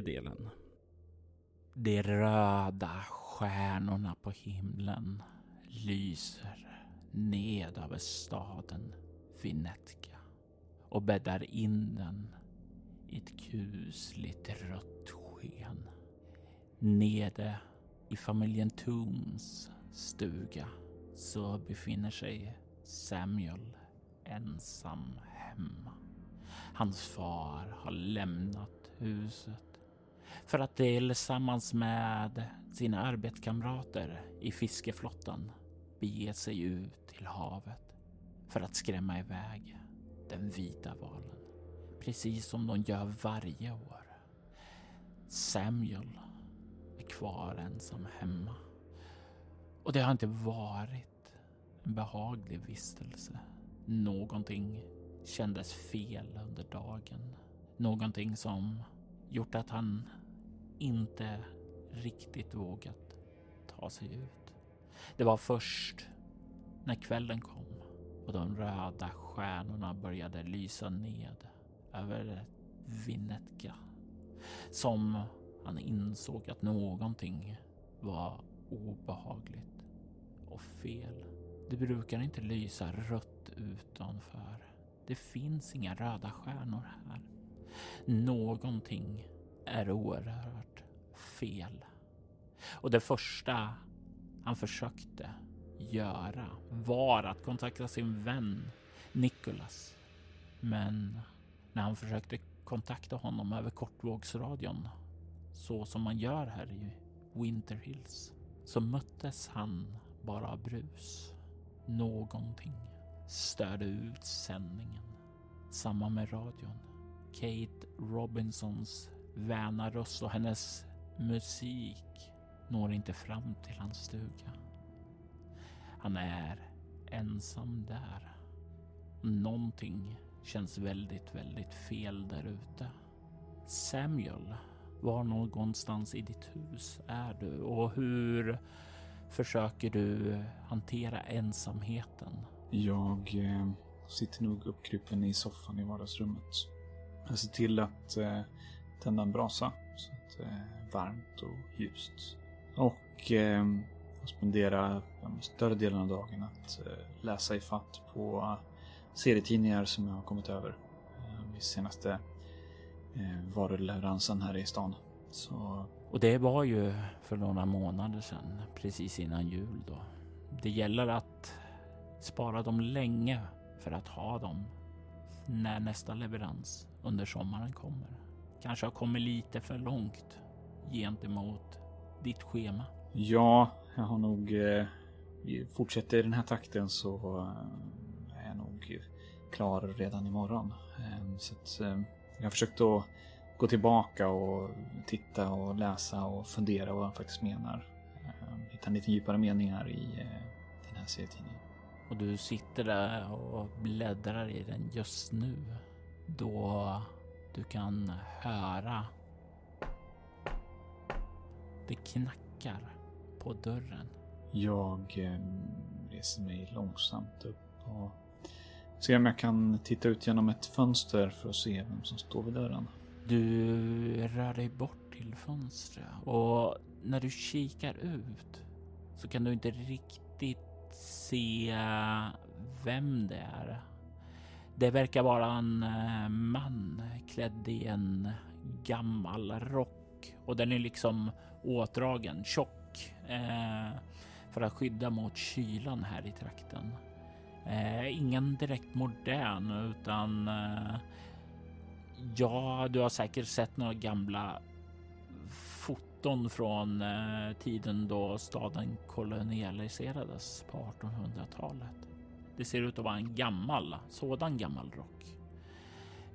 Tredje delen. De röda stjärnorna på himlen lyser ned över staden Finetka och bäddar in den i ett kusligt rött sken. Nere i familjen Tooms stuga så befinner sig Samuel ensam hemma. Hans far har lämnat huset för att tillsammans med sina arbetskamrater i fiskeflottan bege sig ut till havet för att skrämma iväg den vita valen. Precis som de gör varje år. Samuel är kvar ensam hemma. Och det har inte varit en behaglig vistelse. Någonting kändes fel under dagen. Någonting som gjort att han inte riktigt vågat ta sig ut. Det var först när kvällen kom och de röda stjärnorna började lysa ned över Vinnetka som han insåg att någonting var obehagligt och fel. Det brukar inte lysa rött utanför. Det finns inga röda stjärnor här. Någonting är oerhört fel. Och det första han försökte göra var att kontakta sin vän Nicholas. Men när han försökte kontakta honom över kortvågsradion, så som man gör här i Winter Hills, så möttes han bara av brus. Någonting störde ut sändningen. Samma med radion. Kate Robinsons väna röst och hennes musik når inte fram till hans stuga. Han är ensam där. Någonting känns väldigt, väldigt fel där ute. Samuel, var någonstans i ditt hus är du och hur försöker du hantera ensamheten? Jag eh, sitter nog uppkrupen i soffan i vardagsrummet. Jag ser till att eh, tända en brasa så att det är varmt och ljust. Och eh, spendera större delen av dagen att eh, läsa i fatt på serietidningar som jag har kommit över. Eh, vid senaste eh, varuleveransen här i stan. Så... Och det var ju för några månader sedan, precis innan jul då. Det gäller att spara dem länge för att ha dem när nästa leverans under sommaren kommer. Kanske har kommit lite för långt gentemot ditt schema. Ja, jag har nog... Eh, fortsätter i den här takten så eh, är jag nog klar redan imorgon. Eh, så att, eh, jag har försökt att gå tillbaka och titta och läsa och fundera vad han faktiskt menar. Eh, hitta lite djupare meningar i eh, den här serietidningen. Och du sitter där och bläddrar i den just nu. Då du kan höra det knackar på dörren. Jag eh, reser mig långsamt upp och ser om jag kan titta ut genom ett fönster för att se vem som står vid dörren. Du rör dig bort till fönstret och när du kikar ut så kan du inte riktigt se vem det är. Det verkar vara en eh, man klädd i en gammal rock och den är liksom åtdragen, tjock eh, för att skydda mot kylan här i trakten. Eh, ingen direkt modern utan eh, Ja, du har säkert sett några gamla foton från eh, tiden då staden kolonialiserades på 1800-talet. Det ser ut att vara en gammal sådan gammal rock.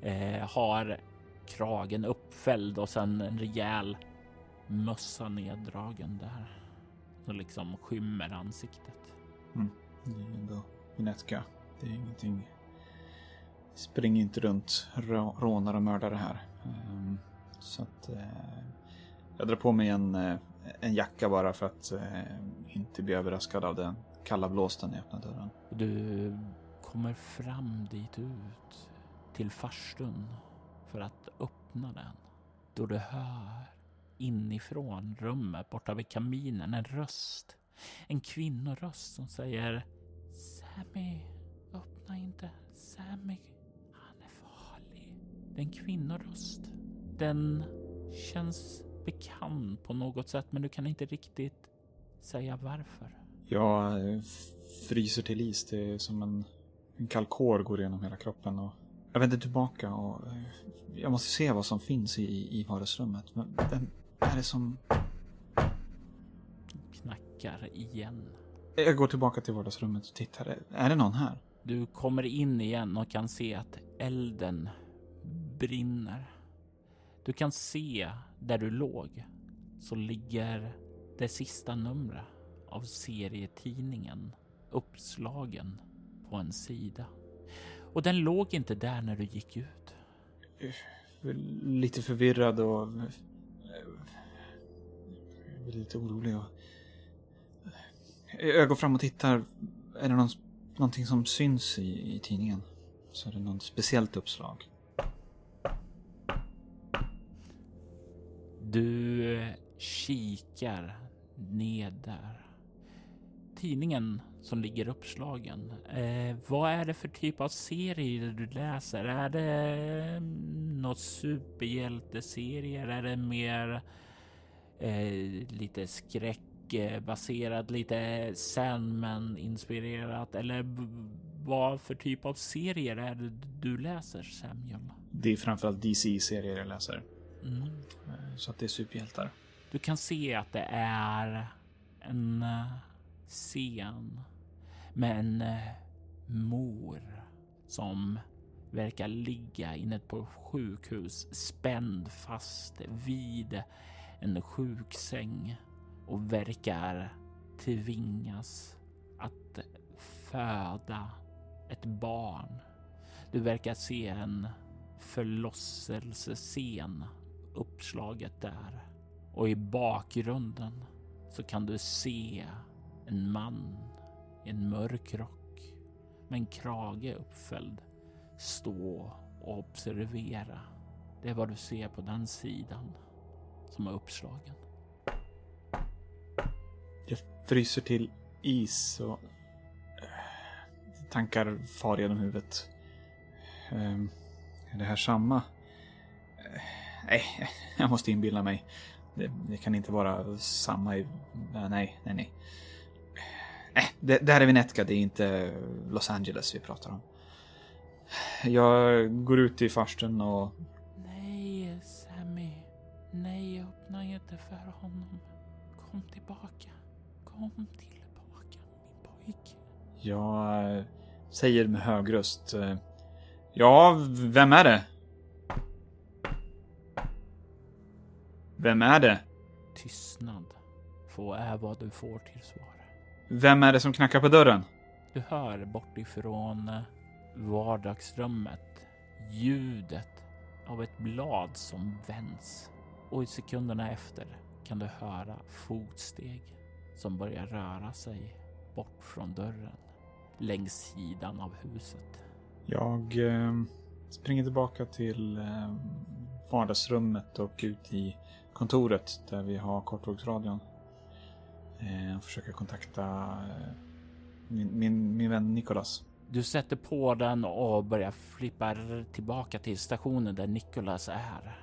Eh, har kragen uppfälld och sen en rejäl mössa neddragen där. Som liksom skymmer ansiktet. Mm. Det är ändå Vinetka. Det är ingenting. Spring inte runt rånare och mördare här. Um, så att uh, jag drar på mig en, uh, en jacka bara för att uh, inte bli överraskad av den kalla blåsten i öppna dörren. Du kommer fram dit ut till farstun för att öppna den. Då du hör inifrån rummet borta vid kaminen en röst. En kvinnoröst som säger Sammy, öppna inte. Sammy, han är farlig. Det är en kvinnoröst. Den känns bekant på något sätt, men du kan inte riktigt säga varför. Jag fryser till is. Det är som en, en kår går igenom hela kroppen. Och jag vänder tillbaka och eh, jag måste se vad som finns i, i vardagsrummet. Men vem är det som... Knackar igen. Jag går tillbaka till vardagsrummet och tittar. Är det någon här? Du kommer in igen och kan se att elden brinner. Du kan se där du låg så ligger det sista numret av serietidningen uppslagen på en sida. Och den låg inte där när du gick ut. Lite förvirrad och lite orolig. Och... Jag går fram och tittar. Är det någon, någonting som syns i, i tidningen? Så är det något speciellt uppslag? Du kikar ned där. Tidningen som ligger uppslagen. Eh, vad är det för typ av serier du läser? Är det något superhjälteserier? Är det mer eh, lite skräckbaserat, lite Sandman-inspirerat? Eller vad för typ av serier är det du läser, Samuel? Det är framförallt DC-serier jag läser. Mm. Eh, så att det är superhjältar. Du kan se att det är en sen scen med en eh, mor som verkar ligga inne på sjukhus spänd fast vid en sjuksäng och verkar tvingas att föda ett barn. Du verkar se en förlosselsescen uppslaget där och i bakgrunden så kan du se en man i en mörk rock med en krage uppfälld stå och observera. Det är vad du ser på den sidan som är uppslagen. Jag fryser till is och eh, tankar far genom huvudet. Ehm, är det här samma? Eh, nej, jag måste inbilla mig. Det, det, kan inte vara samma i... Nej, nej, nej. Nej, det, det här är Venetka, det är inte Los Angeles vi pratar om. Jag går ut i farstun och Nej, öppna inte för honom. Kom tillbaka. Kom tillbaka, min pojke. Jag eh, säger med hög röst. Eh, ja, vem är det? Vem är det? Tystnad. Få är vad du får till svar. Vem är det som knackar på dörren? Du hör bortifrån eh, vardagsrummet ljudet av ett blad som vänds och i sekunderna efter kan du höra fotsteg som börjar röra sig bort från dörren längs sidan av huset. Jag eh, springer tillbaka till eh, vardagsrummet och ut i kontoret där vi har kortvågsradion. Eh, jag försöker kontakta eh, min, min, min vän Nikolas. Du sätter på den och börjar flippa tillbaka till stationen där Nikolas är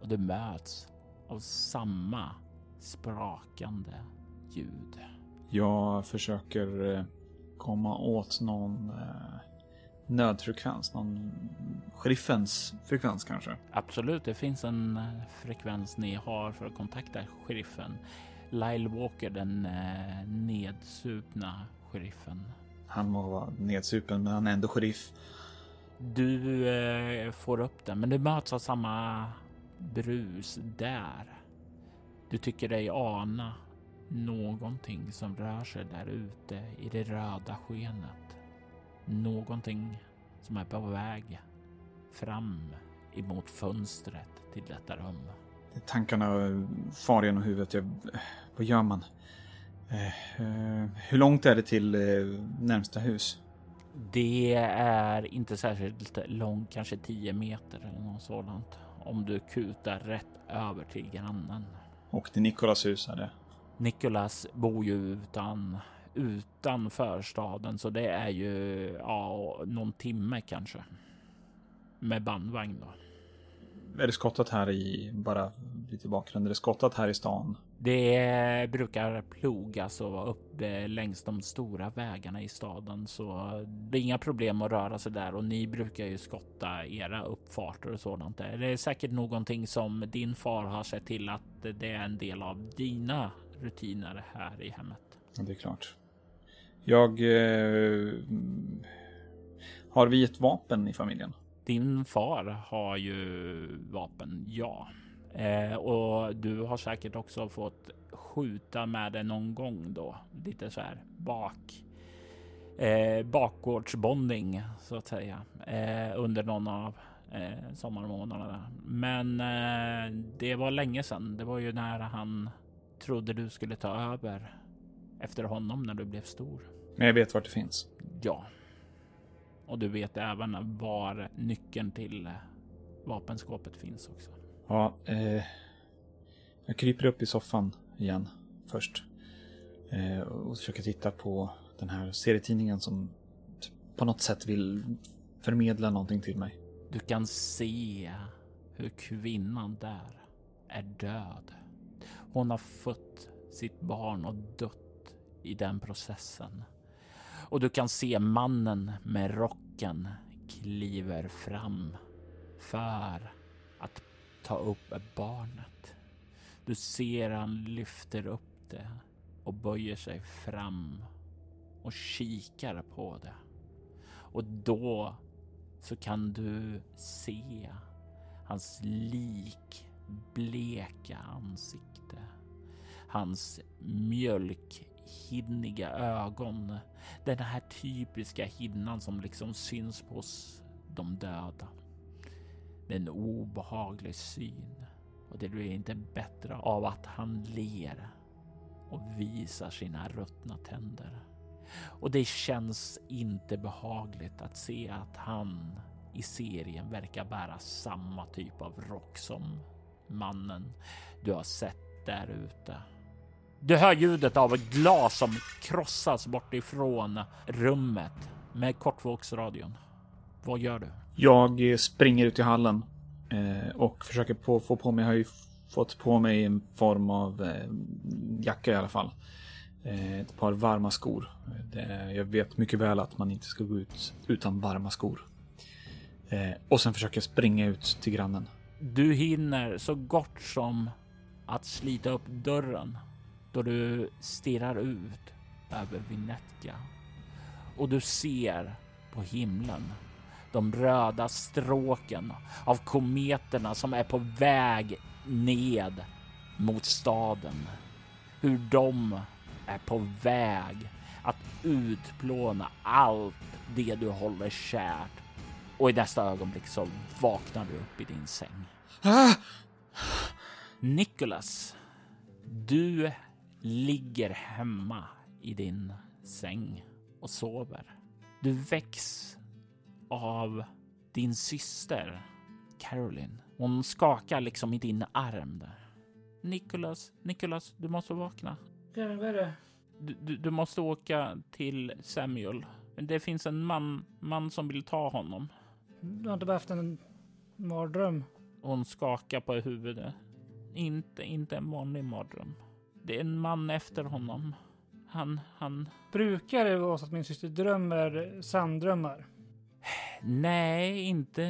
och det möts av samma sprakande ljud. Jag försöker eh, komma åt någon, eh, nödfrekvens? Någon sheriffens frekvens kanske? Absolut, det finns en eh, frekvens ni har för att kontakta sheriffen. Lyle Walker, den eh, nedsupna sheriffen. Han må vara nedsupen, men han är ändå sheriff. Du eh, får upp den, men du möts av samma brus där. Du tycker dig ana någonting som rör sig där ute i det röda skenet. Någonting som är på väg fram emot fönstret till detta rum. Tankarna far genom huvudet. Jag, vad gör man? Eh, eh, hur långt är det till eh, närmsta hus? Det är inte särskilt långt, kanske 10 meter eller något sådant. Om du kutar rätt över till grannen. Och till Nikolas hus är det? Nikolas bor ju utan utanför staden, så det är ju ja, någon timme kanske. Med bandvagn då. Är det skottat här i, bara lite bakgrund, är det skottat här i stan? Det brukar plogas och vara uppe längs de stora vägarna i staden, så det är inga problem att röra sig där och ni brukar ju skotta era uppfarter och sådant. Där. Det är säkert någonting som din far har sett till att det är en del av dina rutiner här i hemmet. Ja, det är klart. Jag... Eh, har vi ett vapen i familjen? Din far har ju vapen, ja. Eh, och du har säkert också fått skjuta med det någon gång då. Lite så här bak. Eh, bakgårdsbonding så att säga. Eh, under någon av eh, sommarmånaderna. Men eh, det var länge sedan. Det var ju när han trodde du skulle ta över efter honom när du blev stor. Men jag vet vart det finns. Ja. Och du vet även var nyckeln till vapenskåpet finns också. Ja, eh, jag kryper upp i soffan igen först. Eh, och försöker titta på den här serietidningen som på något sätt vill förmedla någonting till mig. Du kan se hur kvinnan där är död. Hon har fött sitt barn och dött i den processen. Och du kan se mannen med rocken kliver fram för att ta upp barnet. Du ser han lyfter upp det och böjer sig fram och kikar på det. Och då så kan du se hans likbleka ansikte. Hans mjölk hinniga ögon. Den här typiska hinnan som liksom syns på de döda. Det är en obehaglig syn och det blir inte bättre av att han ler och visar sina ruttna tänder. Och det känns inte behagligt att se att han i serien verkar bära samma typ av rock som mannen du har sett där ute. Du hör ljudet av ett glas som krossas bort ifrån rummet med kortvågsradion. Vad gör du? Jag springer ut i hallen eh, och försöker på, få på mig, jag har ju fått på mig en form av eh, jacka i alla fall. Eh, ett par varma skor. Jag vet mycket väl att man inte ska gå ut utan varma skor. Och sen försöker jag springa ut till grannen. Du hinner så gott som att slita upp dörren då du stirrar ut över Vinetka och du ser på himlen de röda stråken av kometerna som är på väg ned mot staden. Hur de är på väg att utplåna allt det du håller kärt. Och i nästa ögonblick så vaknar du upp i din säng. Ah! Nicholas, du ligger hemma i din säng och sover. Du väcks av din syster Caroline. Hon skakar liksom i din arm där. Nicholas, Nicholas, du måste vakna. Ja, vad är det? Du, du, du, måste åka till Samuel. Det finns en man, man som vill ta honom. Du har inte bara haft en mardröm? Hon skakar på huvudet. Inte, inte en vanlig mardröm. Det är en man efter honom. Han, han... Brukar det vara så att min syster drömmer sanddrömmar? Nej, inte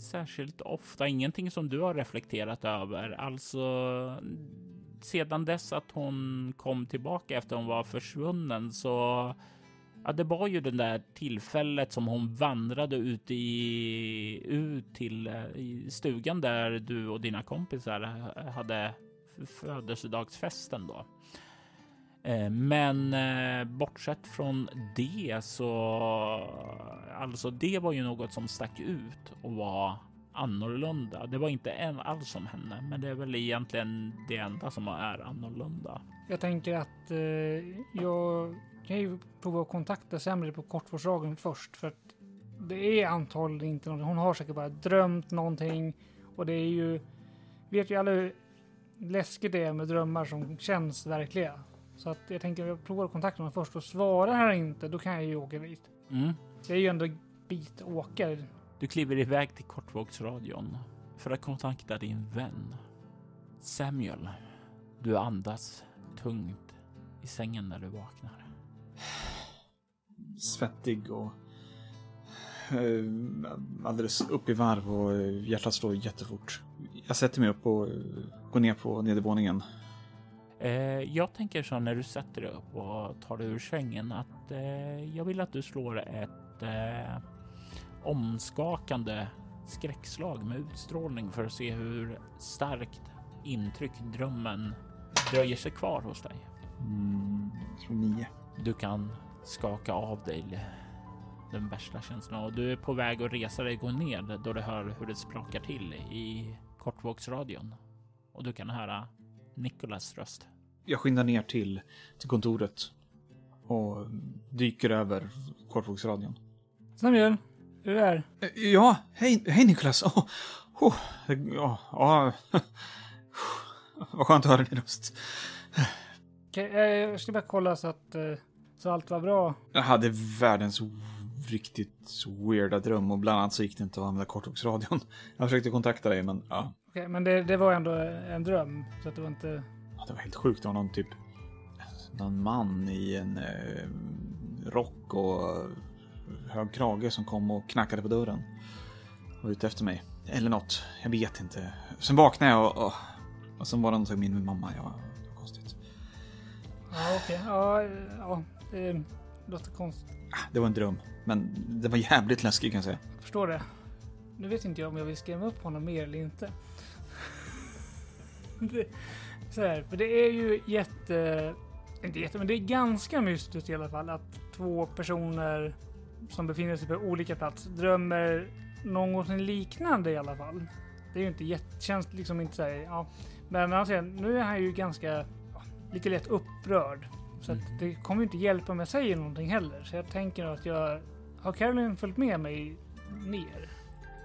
särskilt ofta. Ingenting som du har reflekterat över. Alltså, sedan dess att hon kom tillbaka efter hon var försvunnen så Ja, det var ju det där tillfället som hon vandrade ut i ut till eh, i stugan där du och dina kompisar hade födelsedagsfesten då. Eh, men eh, bortsett från det så alltså det var ju något som stack ut och var annorlunda. Det var inte en alls som henne, men det är väl egentligen det enda som är annorlunda. Jag tänker att eh, jag kan ju prova att kontakta Semri på kortvårdsdagen först för att det är antagligen inte någonting. Hon har säkert bara drömt någonting och det är ju vet ju alla hur läskigt det är med drömmar som känns verkliga. Så att jag tänker att jag provar att kontakta honom först och svarar här inte, då kan jag ju åka dit. Mm. Det är ju ändå bit att åka. Du kliver iväg till kortvågsradion för att kontakta din vän. Samuel, du andas tungt i sängen när du vaknar. Svettig och eh, alldeles upp i varv och hjärtat slår jättefort. Jag sätter mig upp och går ner på nedervåningen. Eh, jag tänker så när du sätter dig upp och tar dig ur sängen att eh, jag vill att du slår ett eh, omskakande skräckslag med utstrålning för att se hur starkt intryck drömmen dröjer sig kvar hos dig. Mm, jag tror nio. Du kan skaka av dig den värsta känslan och du är på väg att resa dig och gå ner då du hör hur det sprakar till i kortvågsradion och du kan höra Nikolas röst. Jag skyndar ner till, till kontoret och dyker över kortvågsradion. Samuel, är du där? Eh, Ja, hej, hej Niklas. Oh, oh, ja, ja. Vad skönt att höra din röst. Okej, eh, jag ska bara kolla så att eh, så allt var bra. Jag hade världens riktigt weirda dröm och bland annat så gick det inte att använda kortvågsradion. Jag försökte kontakta dig men ja, Okej, men det, det var ändå en dröm. Så att det var inte... Ja, det var helt sjukt. Det var någon typ någon man i en eh, rock och hög krage som kom och knackade på dörren. Och var ute efter mig. Eller något. Jag vet inte. Sen vaknade jag och, och, och sen var det någonting med min mamma. Ja, det var konstigt. Ja, okej. Ja, ja, det låter konstigt. Ah, Det var en dröm. Men det var jävligt läskigt kan jag säga. Jag förstår det. Nu vet inte jag om jag vill skrämma upp honom mer eller inte. så här, för det är ju jätte... Inte jätte, men det är ganska mystiskt i alla fall att två personer som befinner sig på olika plats drömmer någonting liknande i alla fall. Det är ju inte jätte, känns liksom inte så här, ja. Men alltså, nu är han ju ganska, ja, lite lätt upprörd. Så att det kommer ju inte hjälpa om jag säger någonting heller. Så jag tänker att jag, har Caroline följt med mig ner?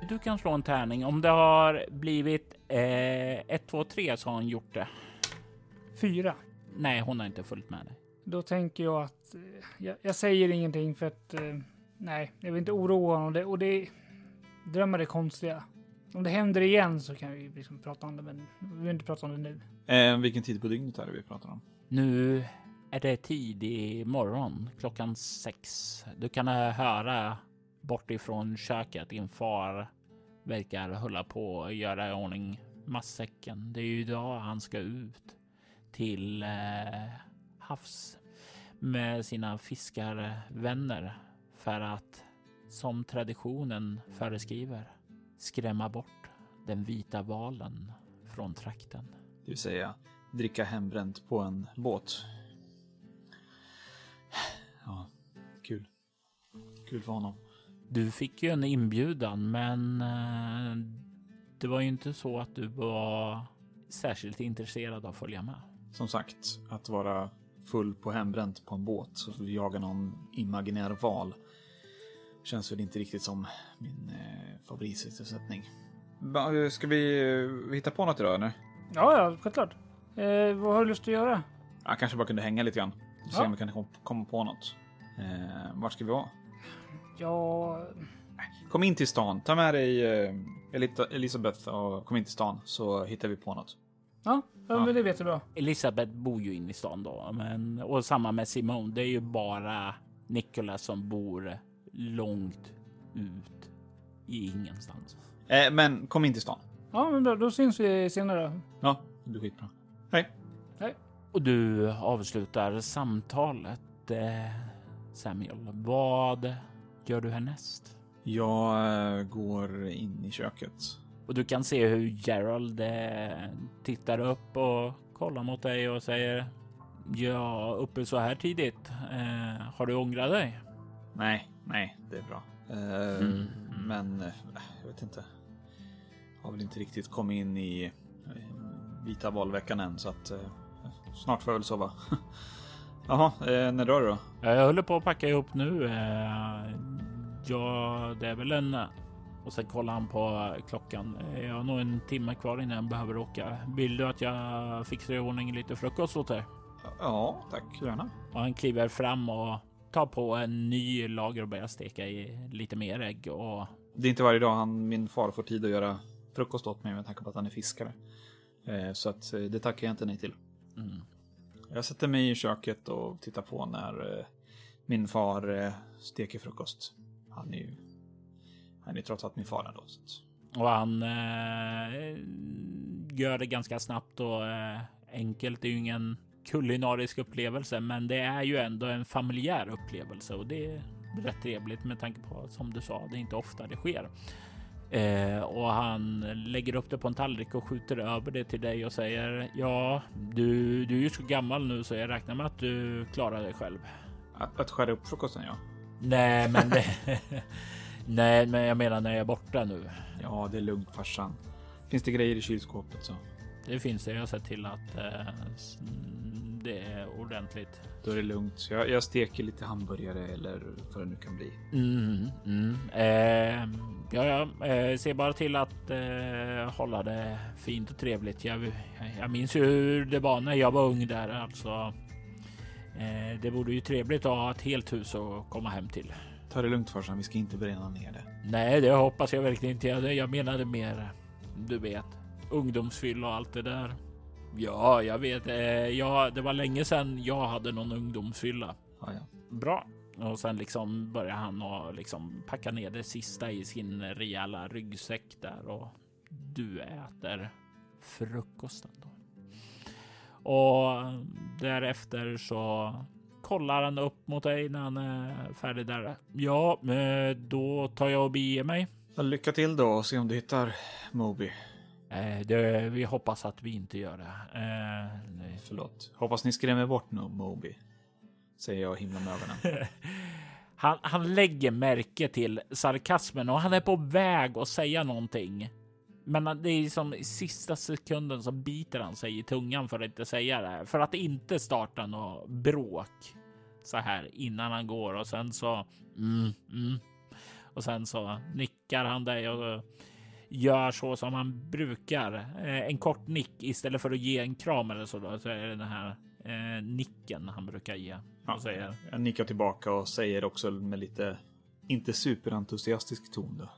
Du kan slå en tärning. Om det har blivit 1, 2, 3 så har hon gjort det. Fyra. Nej, hon har inte följt med dig. Då tänker jag att eh, jag, jag säger ingenting för att eh, nej, jag vill inte oroa honom. Det, och det drömmar är konstiga. Om det händer igen så kan vi liksom prata om det, men vi vill inte prata om det nu. Eh, vilken tid på dygnet är det vi pratar om? Nu är det tidig morgon, klockan sex. Du kan eh, höra bortifrån köket din far verkar hålla på att göra i ordning matsäcken. Det är ju idag han ska ut till eh, havs med sina fiskarvänner för att som traditionen föreskriver skrämma bort den vita valen från trakten. Det vill säga dricka hembränt på en båt. Ja, kul. Kul för honom. Du fick ju en inbjudan, men eh, det var ju inte så att du var särskilt intresserad av att följa med. Som sagt, att vara full på hembränt på en båt och jaga någon imaginär val känns väl inte riktigt som min eh, favoritsysselsättning. Ska vi eh, hitta på något idag eller? Ja, ja, självklart. Eh, vad har du lust att göra? Jag kanske bara kunde hänga lite grann. Se Ja. om vi kan kom- komma på något. Eh, vart ska vi vara? Ja, Kom in till stan. Ta med dig eh, Elisabeth och kom in till stan så hittar vi på något. ja, ja. men det vet du bra. Elisabeth bor ju inne i stan då, men och samma med Simone. Det är ju bara Nicholas som bor långt ut i ingenstans. Eh, men kom in till stan. Ja, men då, då syns vi senare. Ja, det blir skitbra. Hej. Och du avslutar samtalet. Eh, Samuel, vad gör du härnäst? Jag eh, går in i köket. Och du kan se hur Gerald eh, tittar upp och kollar mot dig och säger Ja, uppe så här tidigt. Eh, har du ångrat dig? Nej, nej, det är bra. Eh, Mm. Men eh, jag vet inte. Har väl inte riktigt kommit in i eh, vita valveckan än så att eh, snart får jag väl sova. Jaha, eh, när drar du då? Jag håller på att packa ihop nu. Eh, ja, det är väl en... Och sen kollar han på klockan. Eh, Jag har nog en timme kvar innan jag behöver åka. Vill du att jag fixar i ordning lite frukost åt dig? Ja, tack gärna. Och han kliver fram och tar på en ny lager och börjar steka i lite mer ägg och Det är inte varje dag han, min far får tid att göra frukost åt mig med tanke på att han är fiskare. Eh, så att det tackar jag inte nej till. mm. Jag sätter mig i köket och tittar på när eh, min far eh, steker frukost. Han är ju han är trots allt min far ändå. Så Och han eh, gör det ganska snabbt och eh, enkelt. Det är ju ingen kulinarisk upplevelse, men det är ju ändå en familjär upplevelse och det är rätt trevligt med tanke på som du sa, det är inte ofta det sker. Eh, och han lägger upp det på en tallrik och skjuter över det till dig och säger ja, du, du är ju så gammal nu så jag räknar med att du klarar dig själv. att, att skära upp frukosten ja. Nej, men det, nej, men jag menar när jag är borta nu. Ja, det är lugnt farsan. Finns det grejer i kylskåpet så Det finns det. Jag har sett till att eh, det är ordentligt. då är det lugnt. Så jag, jag steker lite hamburgare eller vad det nu kan bli. Mm, mm. Eh, ja, ja, eh, se bara till att eh, hålla det fint och trevligt. Jag, jag minns ju hur det var när jag var ung där. Alltså, eh, det vore ju trevligt att ha ett helt hus att komma hem till. Ta det lugnt farsan, vi ska inte bränna ner det. Nej, det hoppas jag verkligen inte. Jag, jag menade mer, du vet, ungdomsfyll och allt det där. Ja, jag vet. Eh, ja, det var länge sedan jag hade någon ungdomsfylla. Ja, ja. Bra. Och sen liksom börjar han och liksom packa ner det sista i sin rejäla ryggsäck där och du äter frukosten då. Och därefter så kollar han upp mot dig när han är färdig där. Ja, eh, då tar jag och beger mig. Lycka till då och se om du hittar Moby. Eh, Det, vi hoppas att vi inte gör det. Eh, nej. Förlåt. Hoppas ni skrämmer bort no Moby. Säger jag och himlar med ögonen. Han, han lägger märke till sarkasmen och han är på väg att säga någonting. Men det är som i sista sekunden så biter han sig i tungan för att inte säga det här. För att inte starta något bråk så här innan han går och sen så mm, mm. och sen så nickar han dig och gör så som han brukar. Eh, en kort nick istället för att ge en kram eller så. Då, så är det den här eh, nicken han brukar ge och säger Jag nickar tillbaka och säger också med lite, inte superentusiastisk ton då.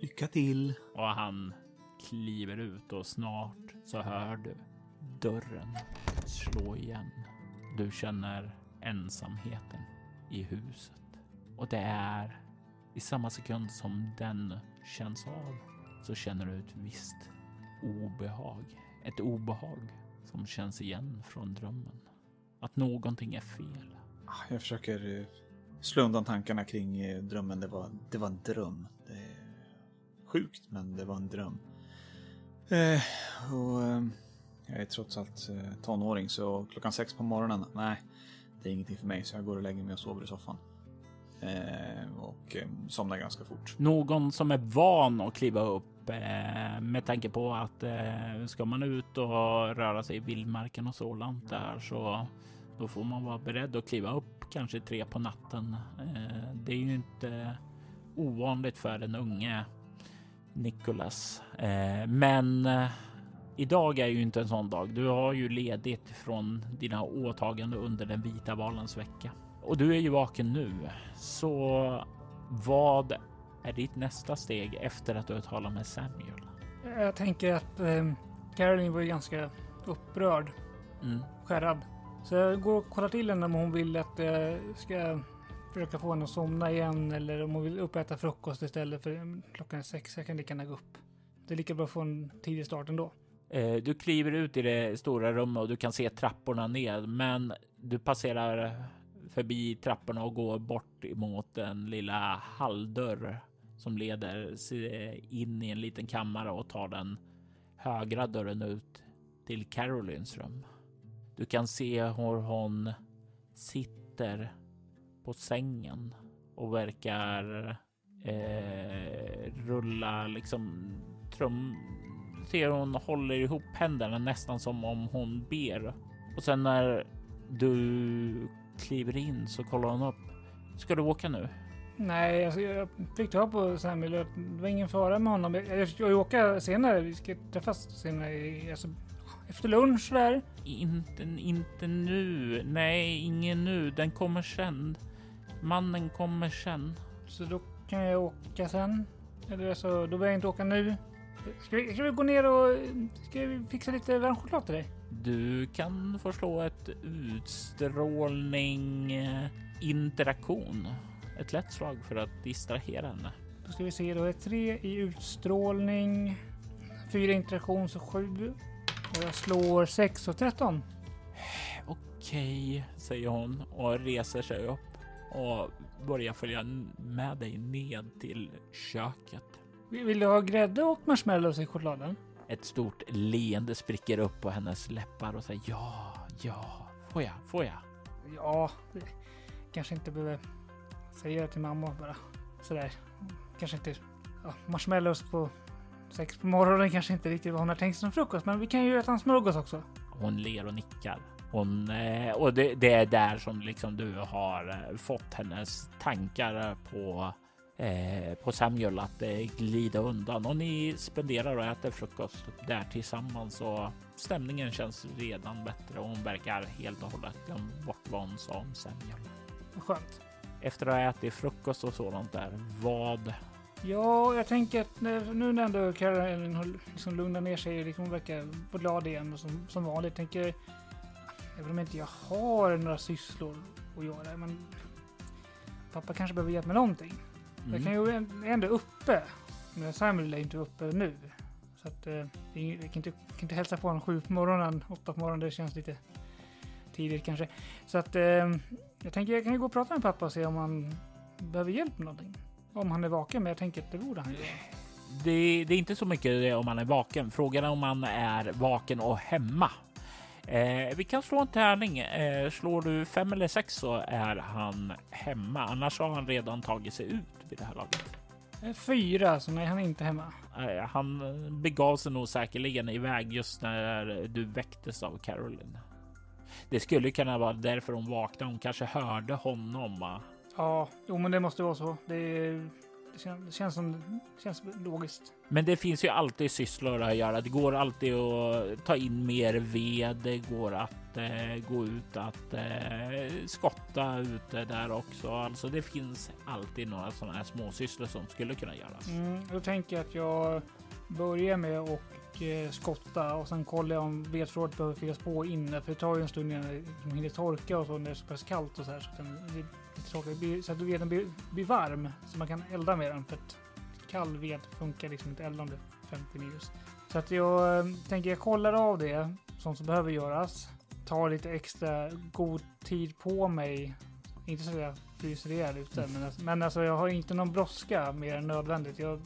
Lycka till. och han kliver ut och snart så hör du dörren slå igen. Du känner ensamheten i huset och det är i samma sekund som den känns av så känner du ett visst obehag. Ett obehag som känns igen från drömmen. Att någonting är fel. Ah, Jag försöker eh, slå undan tankarna kring eh, drömmen. Det var, det var en dröm. Det är sjukt, men det var en dröm. Eh, och, eh, jag är trots allt eh, tonåring, så klockan sex på morgonen, nej, det är ingenting för mig. Så jag går och lägger mig och sover i soffan. Eh, och somnar ganska fort. någon som är van att kliva upp upp eh, med tanke på att eh, ska man ut och röra sig i vildmarken och sådant där så då får man vara beredd att kliva upp kanske tre på natten. Eh, det är ju inte ovanligt för den unge Nicholas. Men idag är ju inte en sån dag. Du har ju ledigt från dina åtaganden under den vita valens vecka och du är ju vaken nu. Så vad är ditt nästa steg efter att du har talat med Samuel? Jag tänker att eh, Caroline var ju ganska upprörd, Mm. skärrad. Så jag går och kollar till henne om hon vill att jag ska försöka få henne att somna igen eller om hon vill upp och äta frukost istället för mm, klockan är sex. Jag kan lika gärna gå upp. Det är lika bra att få en tidig start ändå. Eh, du kliver ut i det stora rummet och du kan se trapporna ner, men du passerar förbi trapporna och går bort emot den lilla halldörr som leder in i en liten kammare och tar den högra dörren ut till Carolines rum. Du kan se hur hon sitter på sängen och verkar eh, rulla liksom trum. Ser hon håller ihop händerna nästan som om hon ber. Och sen när du kliver in så kollar hon upp. Ska du åka nu? Nej, alltså jag fick ta på Samuel. Det var ingen fara med honom. Jag ska ju åka senare. Vi ska träffas senare. Alltså, efter lunch där. Inte, inte nu. Nej, ingen nu. Den kommer sen. Mannen kommer sen. Så då kan jag åka sen. Eller så, då behöver jag inte åka nu. Ska vi, ska vi gå ner och ska vi fixa lite varm choklad till dig? Du kan få slå ett utstrålning eh, interaktion. Ett lätt slag för att distrahera henne. Då ska vi se, då är tre i utstrålning, fyra interaktion så sju. Och jag slår 6 och 13. Okej, säger hon och reser sig upp och börjar följa med dig ned till köket. Vill du ha grädde och marshmallows i chokladen? Ett stort leende spricker upp på hennes läppar och säger ja, ja, får jag, får jag? Ja, kanske inte behöver säga det till mamma bara sådär. Kanske inte ja, marshmallows på sex på morgonen kanske inte riktigt vad hon har tänkt som frukost, men vi kan ju äta en smörgås också. Hon ler och nickar. Hon, eh, och det, det, är där som liksom du har eh, fått hennes tankar på eh, på Samuel att eh, glida undan och ni spenderar och äter frukost där tillsammans och stämningen känns redan bättre och hon verkar helt och hållet glömt bort vad hon sa om Samuel. Skönt. Efter att ha ätit frukost och sådant där, vad Ja, jag tänker att nu när ändå Caroline har liksom lugnat ner sig, liksom verkar få glad igen och som, som vanligt. Tänker, även om inte jag har några sysslor att göra, men pappa kanske behöver hjälp med någonting. Mm. Jag kan ju ändå uppe, men Samuel är inte uppe nu. Så att eh, jag kan inte, kan inte hälsa på honom sju på morgonen, åtta på morgonen, det känns lite tidigt kanske. Så att eh, jag tänker jag kan ju gå och prata med pappa och se om han behöver hjälp med någonting. Om han är vaken, men jag tänker att det borde han göra. Det, det, är inte så mycket om han är vaken. Frågan är om han är vaken och hemma. Eh, vi kan slå en tärning. Eh, slår du fem eller sex så är han hemma. Annars har han redan tagit sig ut vid det här laget. Fyra, så nej, han är inte hemma. Eh, han begav sig nog säkerligen iväg just när du väcktes av Caroline. Det skulle kunna vara därför hon vaknade. Hon kanske hörde honom Ja, jo, men det måste vara så. Det, det, känns, det känns, som, det känns logiskt. Men det finns ju alltid sysslor att göra. Det går alltid att ta in mer ved. Det går att eh, gå ut att eh, skotta ute där också. Alltså det finns alltid några sådana här små sysslor som skulle kunna göras. Mm, då tänker jag att jag börjar med att eh, skotta och sen kollar jag om vedförrådet behöver fyllas på inne. För det tar ju en stund innan det hinner torka och så när det är så pass kallt och så här. Så tråkigt. Så att veden blir, blir varm så man kan elda med den. För att kall ved funkar liksom inte eldande 50 minus. Så att jag äh, tänker jag kollar av det som, som behöver göras. Tar lite extra god tid på mig. Inte så att jag fryser ihjäl ute, mm. men, alltså, men alltså jag har inte någon brådska mer än nödvändigt. Jag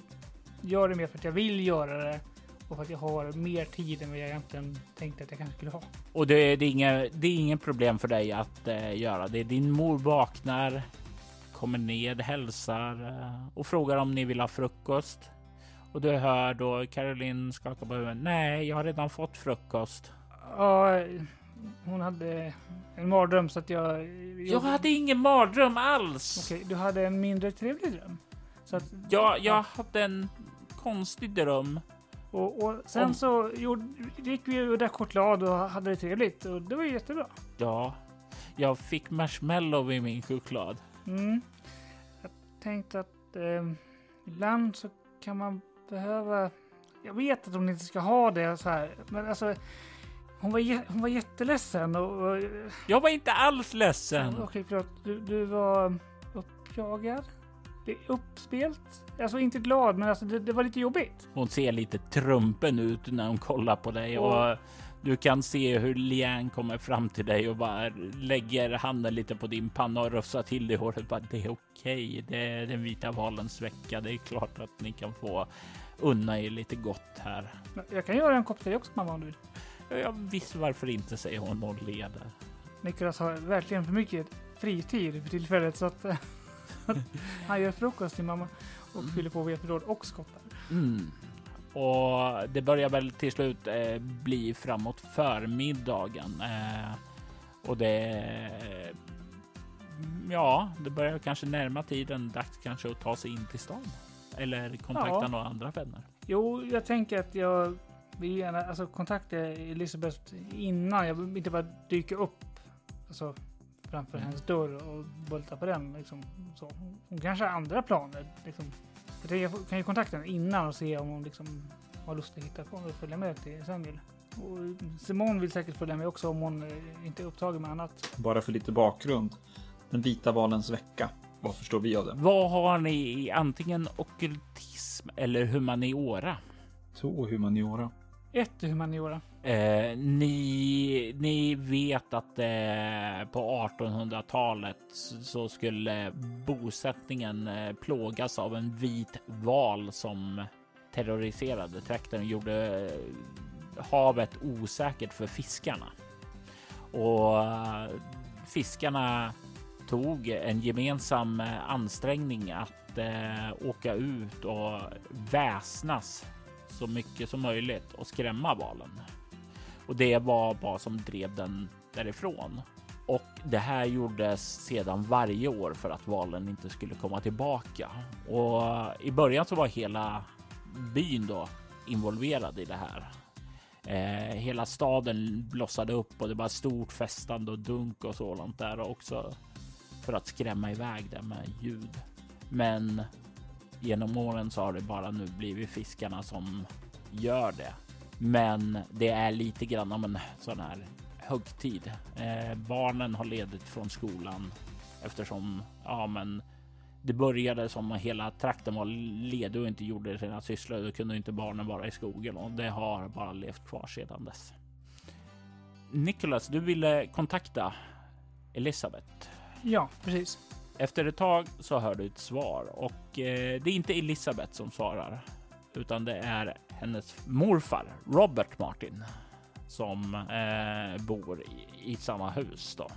gör det mer för att jag vill göra det och för att jag har mer tid än vad jag egentligen tänkte att jag kanske skulle ha. Och det, det är inga, det är ingen problem för dig att eh, göra det. Din mor vaknar, kommer ned, hälsar eh, och frågar om ni vill ha frukost. Och du hör då Caroline skaka på huvudet. Nej, jag har redan fått frukost. Ja, hon hade en mardröm så att jag... Jag, jag hade ingen mardröm alls. Okej, du hade en mindre trevlig dröm? Så att, ja, jag ja. hade en konstig dröm. Och, och sen Om... så gjorde, gick vi och drack choklad och hade det trevligt och det var jättebra. Ja, jag fick marshmallow i min choklad. Mm. Jag tänkte att eh, ibland så kan man behöva. Jag vet att hon inte ska ha det så här, men alltså. Hon var, hon var jätteledsen och, och... Jag var inte alls ledsen. Okej, förlåt. Du, du var upp, uppjagad. Det är uppspelt. Alltså inte glad, men alltså det, det var lite jobbigt. Hon ser lite trumpen ut när hon kollar på dig och du kan se hur Lian kommer fram till dig och bara lägger handen lite på din panna och rufsar till dig i håret. Bara, det är okej, det är den vita valens vecka. Det är klart att ni kan få unna er lite gott här. Jag kan göra en kopp te också mamma om du vill. Ja, visst, varför inte, säger hon och leder. Niklas har verkligen för mycket fritid för tillfället så att han gör frukost till mamma och Mm. fyller på vedförråd och skottar. Mm. Och det börjar väl till slut eh, bli framåt förmiddagen. Eh, och det... Ja, det börjar kanske närma tiden dags kanske att ta sig in till stan. Eller kontakta Ja. några andra vänner. Jo, jag tänker att jag vill gärna alltså, kontakta Elisabeth innan. Jag vill inte bara dyka upp alltså, framför Mm. hennes dörr och bulta på den. Liksom, så. Hon kanske har andra planer. Liksom. Jag, kan ju kontakta henne innan och se om hon liksom, har lust att hitta på och följa med till Samuel. Och Simon vill säkert följa med också om hon eh, inte är upptagen med annat. Bara för lite bakgrund. Den vita valens vecka. Vad förstår vi av det? Vad har ni i antingen ockultism eller humaniora? Två humaniora. Ett i humaniora. Eh, ni, ni vet att eh, på 1800-talet så skulle bosättningen eh, plågas av en vit val som terroriserade trakten och gjorde eh, havet osäkert för fiskarna. Och eh, fiskarna tog en gemensam eh, ansträngning att eh, åka ut och väsnas så mycket som möjligt och skrämma valen. Och det var vad som drev den därifrån. Och det här gjordes sedan varje år för att valen inte skulle komma tillbaka. Och i början så var hela byn då involverad i det här. Eh, hela staden blossade upp och det var stort festande och dunk och sådant där också för att skrämma iväg det med ljud. Men genom åren så har det bara nu blivit fiskarna som gör det. Men det är lite grann om en sån här högtid. Eh, barnen har ledigt från skolan eftersom ja, men det började som att hela trakten var ledig och inte gjorde sina sysslor. Då kunde inte barnen vara i skogen och det har bara levt kvar sedan dess. Nicholas, du ville kontakta Elisabeth. Ja, precis. Efter ett tag så hör du ett svar och eh, det är inte Elisabeth som svarar utan det är hennes morfar Robert Martin som eh, bor i, i samma hus då.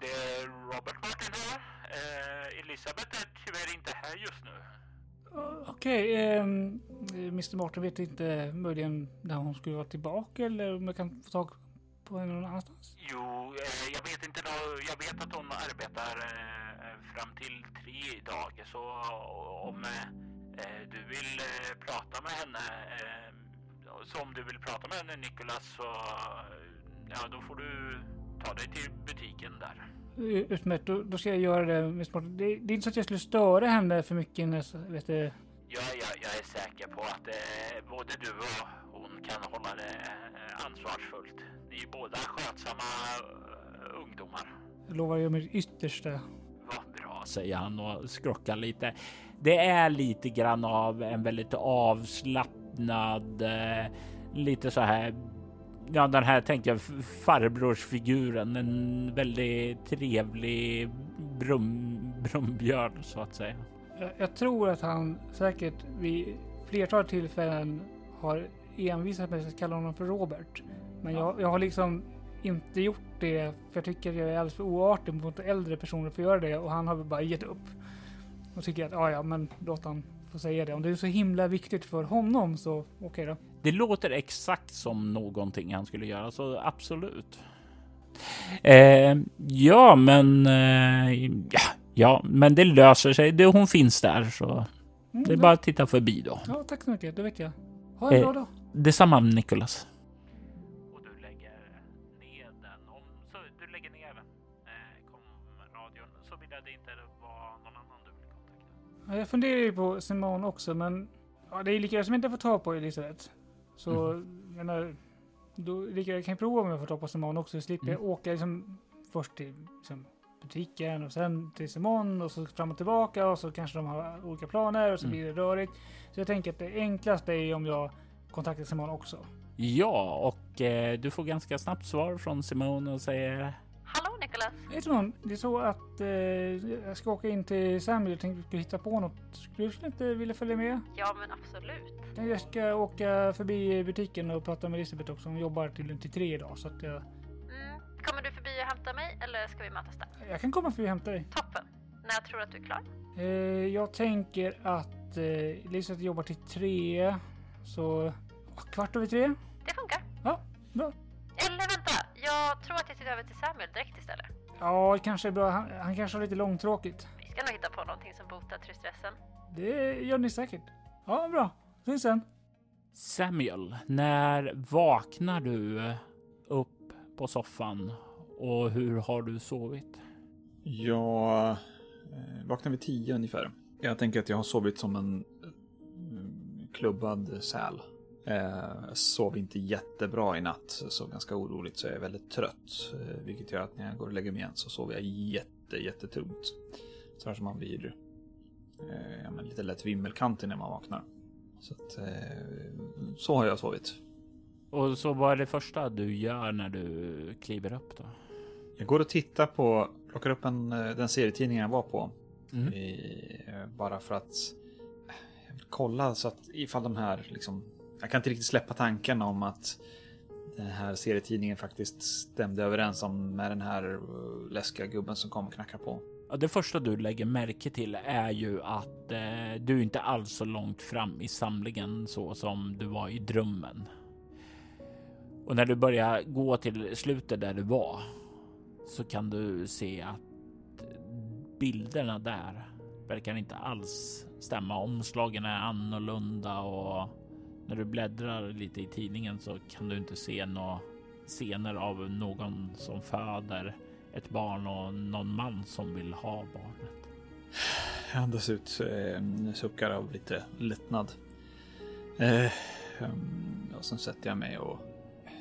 det är Robert Martin här. Elisabeth är tyvärr inte här just nu. Okej, ehm, eh, Mr Martin vet inte möjligen när hon skulle vara tillbaka eller om jag kan få tag på någon annanstans? Jo, eh, jag vet inte. Jag vet att hon arbetar eh, fram till tre idag. Så om eh, du vill eh, prata med henne, eh, så om du vill prata med henne Nicholas, så ja, då får du ta dig till butiken där. Eh, Utmärkt, då, då ska jag göra det. Det, det är inte så att jag skulle störa henne för mycket. När, vet du, Ja, ja, jag är säker på att eh, både du och hon kan hålla det eh, ansvarsfullt. Ni är båda skötsamma eh, ungdomar. jag lovar göra mitt yttersta. Vad bra, säger han och skrockar lite. Det är lite grann av en väldigt avslappnad, eh, lite så här. Ja, den här tänkte jag farbrorsfiguren, en väldigt trevlig brum, brumbjörn så att säga. Jag, jag tror att han säkert vid flertal tillfällen har envisat med att kalla honom för Robert. Men jag, jag har liksom inte gjort det för jag tycker jag är alldeles för oartig mot äldre personer för att göra det och han har väl bara gett upp. Och tycker att ja, ja, men låt han få säga det. Om det är så himla viktigt för honom så okej då. Det låter exakt som någonting han skulle göra, så absolut. Eh, ja, men eh, ja, ja, men det löser sig. Det, hon finns där, så Mm, det är ja. bara att titta förbi då. Ja, tack så mycket. Det vet jag. Ha en Eh, bra dag. Detsamma Nicholas. Och du lägger ner den. Om så du lägger ner eh, komradion så vill jag det inte vara någon annan du vill kontakta. Ja, jag funderar ju på Simon också, men ja, det är lika jag som inte får ta på Elisabeth. Så jag menar, då, lika jag kan prova om jag får ta på Simon också, så slipper jag åka liksom först till liksom, butiken och sen till Simon och så fram och tillbaka och så kanske de har olika planer och så Mm. blir det rörigt. Så jag tänker att det enklaste är om jag kontaktar Simon också. Ja, och eh, du får ganska snabbt svar från Simone och säger Hallå Nicholas! Hej Simon, det är så att eh, jag ska åka in till Samuel och tänkte att vi skulle hitta på något. Skulle du inte vilja följa med? Ja men absolut. Jag ska åka förbi butiken och prata med Elisabeth också. Hon jobbar till, till tre idag så att jag, Mm. Kommer du förbi och hämta mig eller ska vi mötas där? jag kan komma förbi och hämta dig. Toppen! När tror du att du är klar? Eh, jag tänker att eh, Elisabeth jobbar till tre, så kvart över tre. Det funkar. Ja, bra. Eller vänta, jag tror att jag tittar över till Samuel direkt istället. Ja, det kanske är bra. Han, han kanske har lite långtråkigt. Vi ska nog hitta på någonting som botar tristressen. Det gör ni säkert. Ja, bra. Syns sen. Samuel, när vaknar du upp på soffan och hur har du sovit? Jag eh, vaknar vid tio ungefär. Jag tänker att jag har sovit som en mm, klubbad säl. Eh, sov inte jättebra i natt, så ganska oroligt så jag är väldigt trött. Eh, vilket gör att när jag går och lägger mig igen så sover jag jätte, jättetungt. Så här som man blir eh, ja, lite lätt vimmelkantig när man vaknar. Så, att, eh, så har jag sovit. Och så vad är det första du gör när du kliver upp då? Jag går och tittar på, plockar upp en, eh, den serietidning jag var på. Mm. I, eh, bara för att jag vill kolla så att ifall de här liksom. Jag kan inte riktigt släppa tanken om att den här serietidningen faktiskt stämde överens om med den här eh, läskiga gubben som kom och knackade på. Det första du lägger märke till är ju att eh, du inte alls så långt fram i samlingen så som du var i drömmen. Och när du börjar gå till slutet där du var så kan du se att bilderna där verkar inte alls stämma. Omslagen är annorlunda och när du bläddrar lite i tidningen så kan du inte se några scener av någon som föder ett barn och någon man som vill ha barnet. Jag andas ut, eh, suckar av lite lättnad. Eh, ehm, och sen sätter jag mig och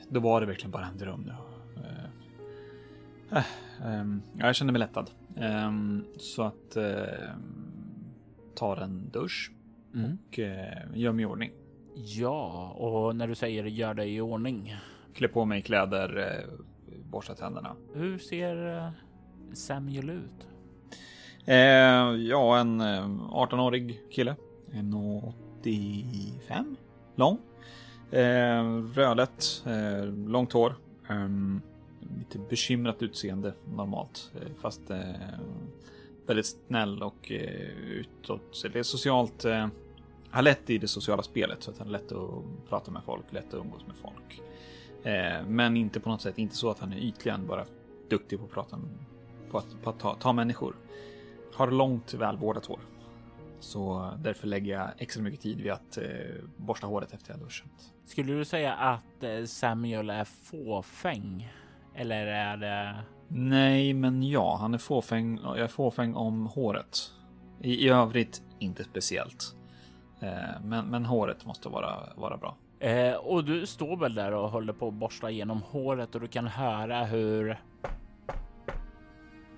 då var det verkligen bara en dröm. Då. Eh, eh, ehm, ja, jag känner mig lättad. Ehm, så att eh, tar en dusch och eh, gör mig i ordning. Ja, och när du säger gör dig i ordning. Klä på mig kläder, eh, borsta tänderna. Hur ser eh, Samuel ut? Eh, ja, en eh, 18-årig kille. En 85 lång. Eh, rödlätt, eh, långt hår. Ehm, lite bekymrat utseende normalt. Eh, fast eh, väldigt snäll och eh, utåt. Det är socialt. Har lätt i det sociala spelet så att han är lätt att prata med folk, lätt att umgås med folk. Eh, men inte på något sätt, inte så att han är ytligen bara duktig på att prata på att, på att ta, ta människor. Har långt välvårdat hår. Så därför lägger jag extra mycket tid vid att eh, borsta håret efter jag duschat. Skulle du säga att eh, Samuel är fåfäng? Eller är det... Nej, men ja, han är fåfäng. Jag är fåfäng om håret. I, i övrigt inte speciellt. Eh, men, men håret måste vara, vara bra. Eh, och du står väl där och håller på att borsta igenom håret och du kan höra hur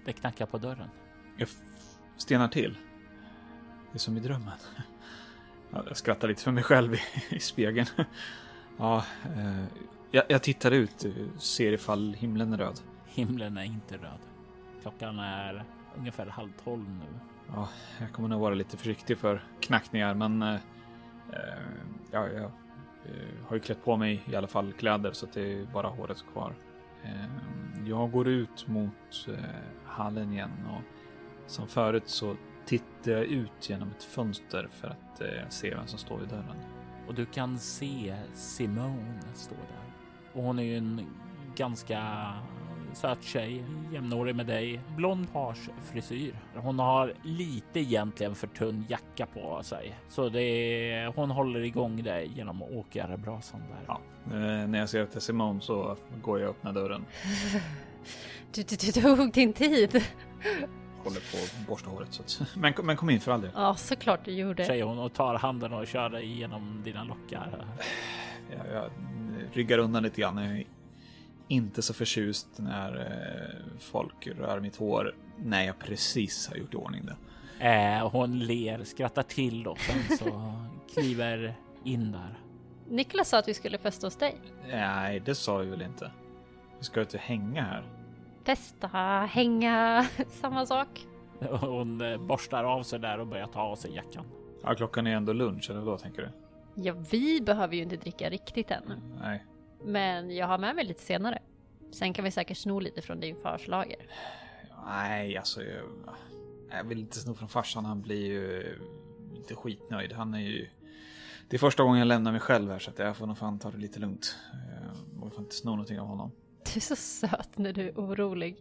det knackar på dörren. Jag stenar till. Det är som i drömmen. Ja, Jag skrattar lite för mig själv i, i spegeln. Ja, eh, jag, jag tittar ut, eh, ser ifall himlen är röd. Himlen är inte röd. Klockan är ungefär halv tolv nu. Ja, jag kommer nog vara lite försiktig för knackningar, men eh, eh, ja, jag eh, har ju klätt på mig i alla fall kläder så att det är bara håret kvar. Eh, jag går ut mot eh, hallen igen och som förut så tittar jag ut genom ett fönster för att eh, se vem som står vid dörren. Och du kan se Simone stå där. Och hon är ju en ganska söt tjej, jämnårig med dig. Blond parsfrisyr. Hon har lite egentligen för tunn jacka på sig. Så det är, hon håller igång dig genom åkarbrasan där. Ja, eh, när jag ser att det är Simone så går jag och öppnar dörren. Du, du, du tog din tid. Håller på att borsta håret. Så att, men, men kom in för all del. Ja, såklart du gjorde. Säger hon och tar handen och kör dig genom dina lockar. Jag, jag ryggar undan lite grann. Jag inte så förtjust när eh, folk rör mitt hår när jag precis har gjort i ordning det. Eh, hon ler, skrattar till och sen så kliver in där. Niklas sa att vi skulle festa hos dig. Nej, det sa vi väl inte. Vi ska inte hänga här. Festa, hänga, samma sak. Hon eh, borstar av sig där och börjar ta av sig jackan. Ja, klockan är ändå lunch, eller då tänker du? Ja, vi behöver ju inte dricka riktigt än. Nej. Men jag har med mig lite senare. Sen kan vi säkert sno lite från din fars lager. Nej, alltså jag, jag vill inte sno från farsan. Han blir ju inte skitnöjd. Han är ju... Det är första gången jag lämnar mig själv här så att jag får nog fan ta det lite lugnt. Jag får inte sno någonting av honom. Du är så söt när du är orolig.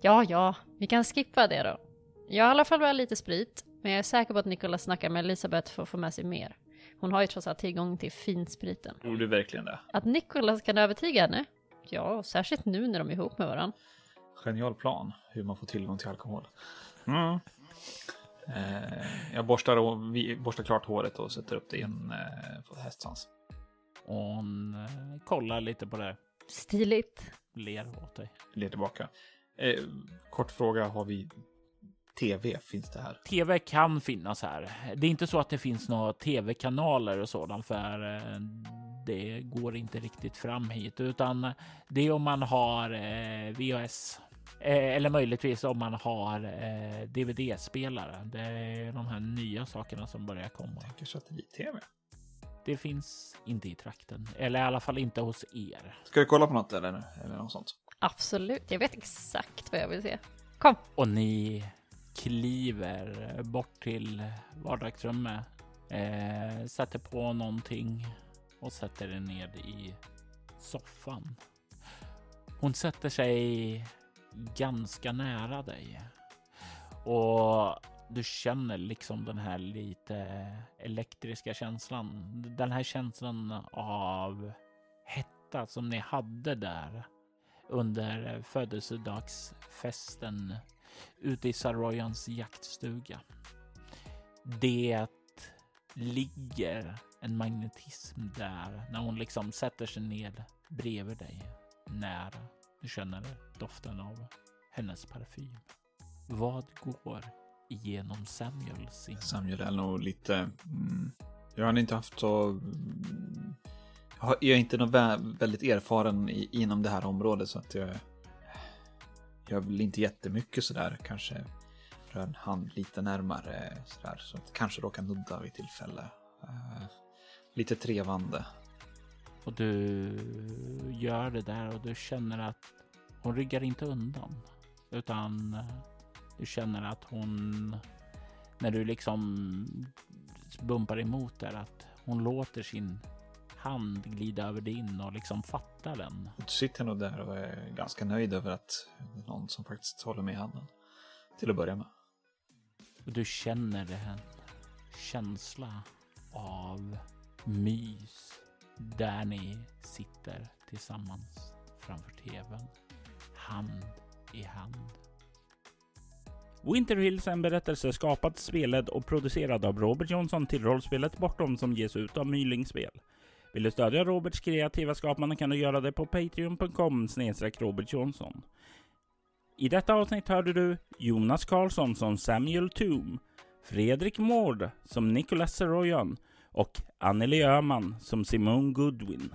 Ja, ja, vi kan skippa det då. Jag har i alla fall med lite sprit, men jag är säker på att Nicolas snackar med Elisabeth för att få med sig mer. Hon har ju trots allt tillgång till finspriten. Tror du verkligen det? Att Nicolas kan övertyga henne? Ja, särskilt nu när de är ihop med varandra. Genial plan hur man får tillgång till alkohol. Mm. Eh, jag borstar, vi borstar klart håret och sätter upp det i en eh, hästsvans. Hon eh, kollar lite på det, Stiligt. ler åt dig. Ler tillbaka. Eh, kort fråga, har vi tv? Finns det här? Tv kan finnas här. Det är inte så att det finns några tv-kanaler och sådant, för eh, det går inte riktigt fram hit, utan det är om man har eh, VHS eh, eller möjligtvis om man har DVD-spelare. Det är de här nya sakerna som börjar komma. Tänker satellit-tv. Det finns inte i trakten, eller i alla fall inte hos er. Ska vi kolla på något eller, eller något sånt? Absolut, jag vet exakt vad jag vill se. Kom! Och ni kliver bort till vardagsrummet, eh, sätter på någonting och sätter dig ned i soffan. Hon sätter sig ganska nära dig och du känner liksom den här lite elektriska känslan. Den här känslan av hetta som ni hade där under födelsedagsfesten ute i Saroyans jaktstuga. Det ligger en magnetism där när hon liksom sätter sig ned bredvid dig När Du känner doften av hennes parfym. Vad går igenom Samuels sin? Samuel är nog lite... Mm, jag har inte haft så... Mm, jag är inte någon väldigt erfaren i, inom det här området så att jag... Jag vill inte jättemycket sådär. Kanske rör en hand lite närmare sådär. Så att kanske råkar nudda vid tillfälle. Uh, lite trevande. Och du gör det där och du känner att hon ryggar inte undan. Utan eh, du känner att hon, när du liksom bumpar emot där, att hon låter sin hand glida över din och liksom fattar den. Du sitter nog där och är ganska nöjd över att det är någon som faktiskt håller med i handen. Till att börja med. Och du känner en känsla av mys där ni sitter tillsammans framför tvn. Hand i hand. Winter Hills är en berättelse skapad, spelad och producerad av Robert Johnson till rollspelet Bortom som ges ut av Mylingspel. Vill du stödja Roberts kreativa skapande kan du göra det på patreon.com Robert Jonsson. I detta avsnitt hörde du Jonas Karlsson som Samuel Toom, Fredrik Mård som Nicholas Seroyan och Anneli Öhman som Simone Goodwin.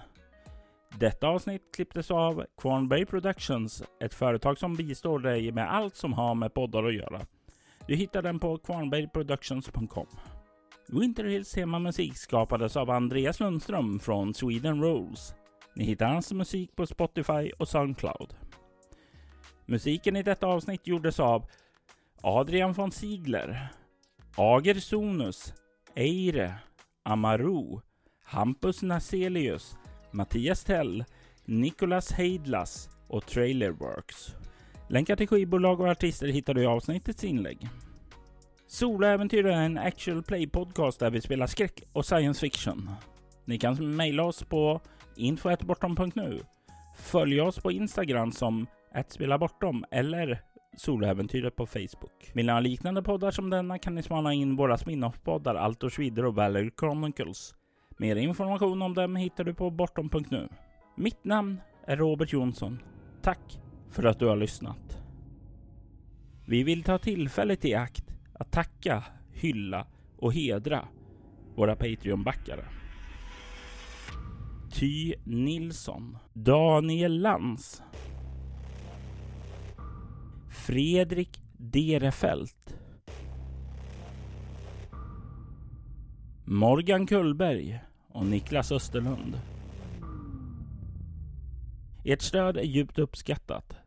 Detta avsnitt klipptes av Quanberry Productions, ett företag som bistår dig med allt som har med poddar att göra. Du hittar den på quanberryproductions.com. Winter Hills temamusik skapades av Andreas Lundström från Sweden Rolls. Ni hittar hans musik på Spotify och Soundcloud. Musiken i detta avsnitt gjordes av Adrian von Ziegler, Ager Sonus, Eire, Amaru, Hampus Naselius, Mattias Tell, Nicolas Heidlas och Trailerworks. Länkar till skivbolag och artister hittar du i avsnittets inlägg. Soloäventyr är en actual play podcast där vi spelar skräck och science fiction. Ni kan mejla oss på info.bortom.nu. Följ oss på Instagram som @spelabortom eller Soloäventyret på Facebook. Vill ni ha liknande poddar som denna kan ni smala in våra spin-off-poddar Altor Vidare och Valerie Chronicles. Mer information om dem hittar du på bortom.nu. Mitt namn är Robert Jonsson. Tack för att du har lyssnat. Vi vill ta tillfället i akt att tacka, hylla och hedra våra Patreon-backare. Ty Nilsson, Daniel Lantz, Fredrik Derefelt, Morgan Kullberg och Niklas Österlund. Ert stöd är djupt uppskattat.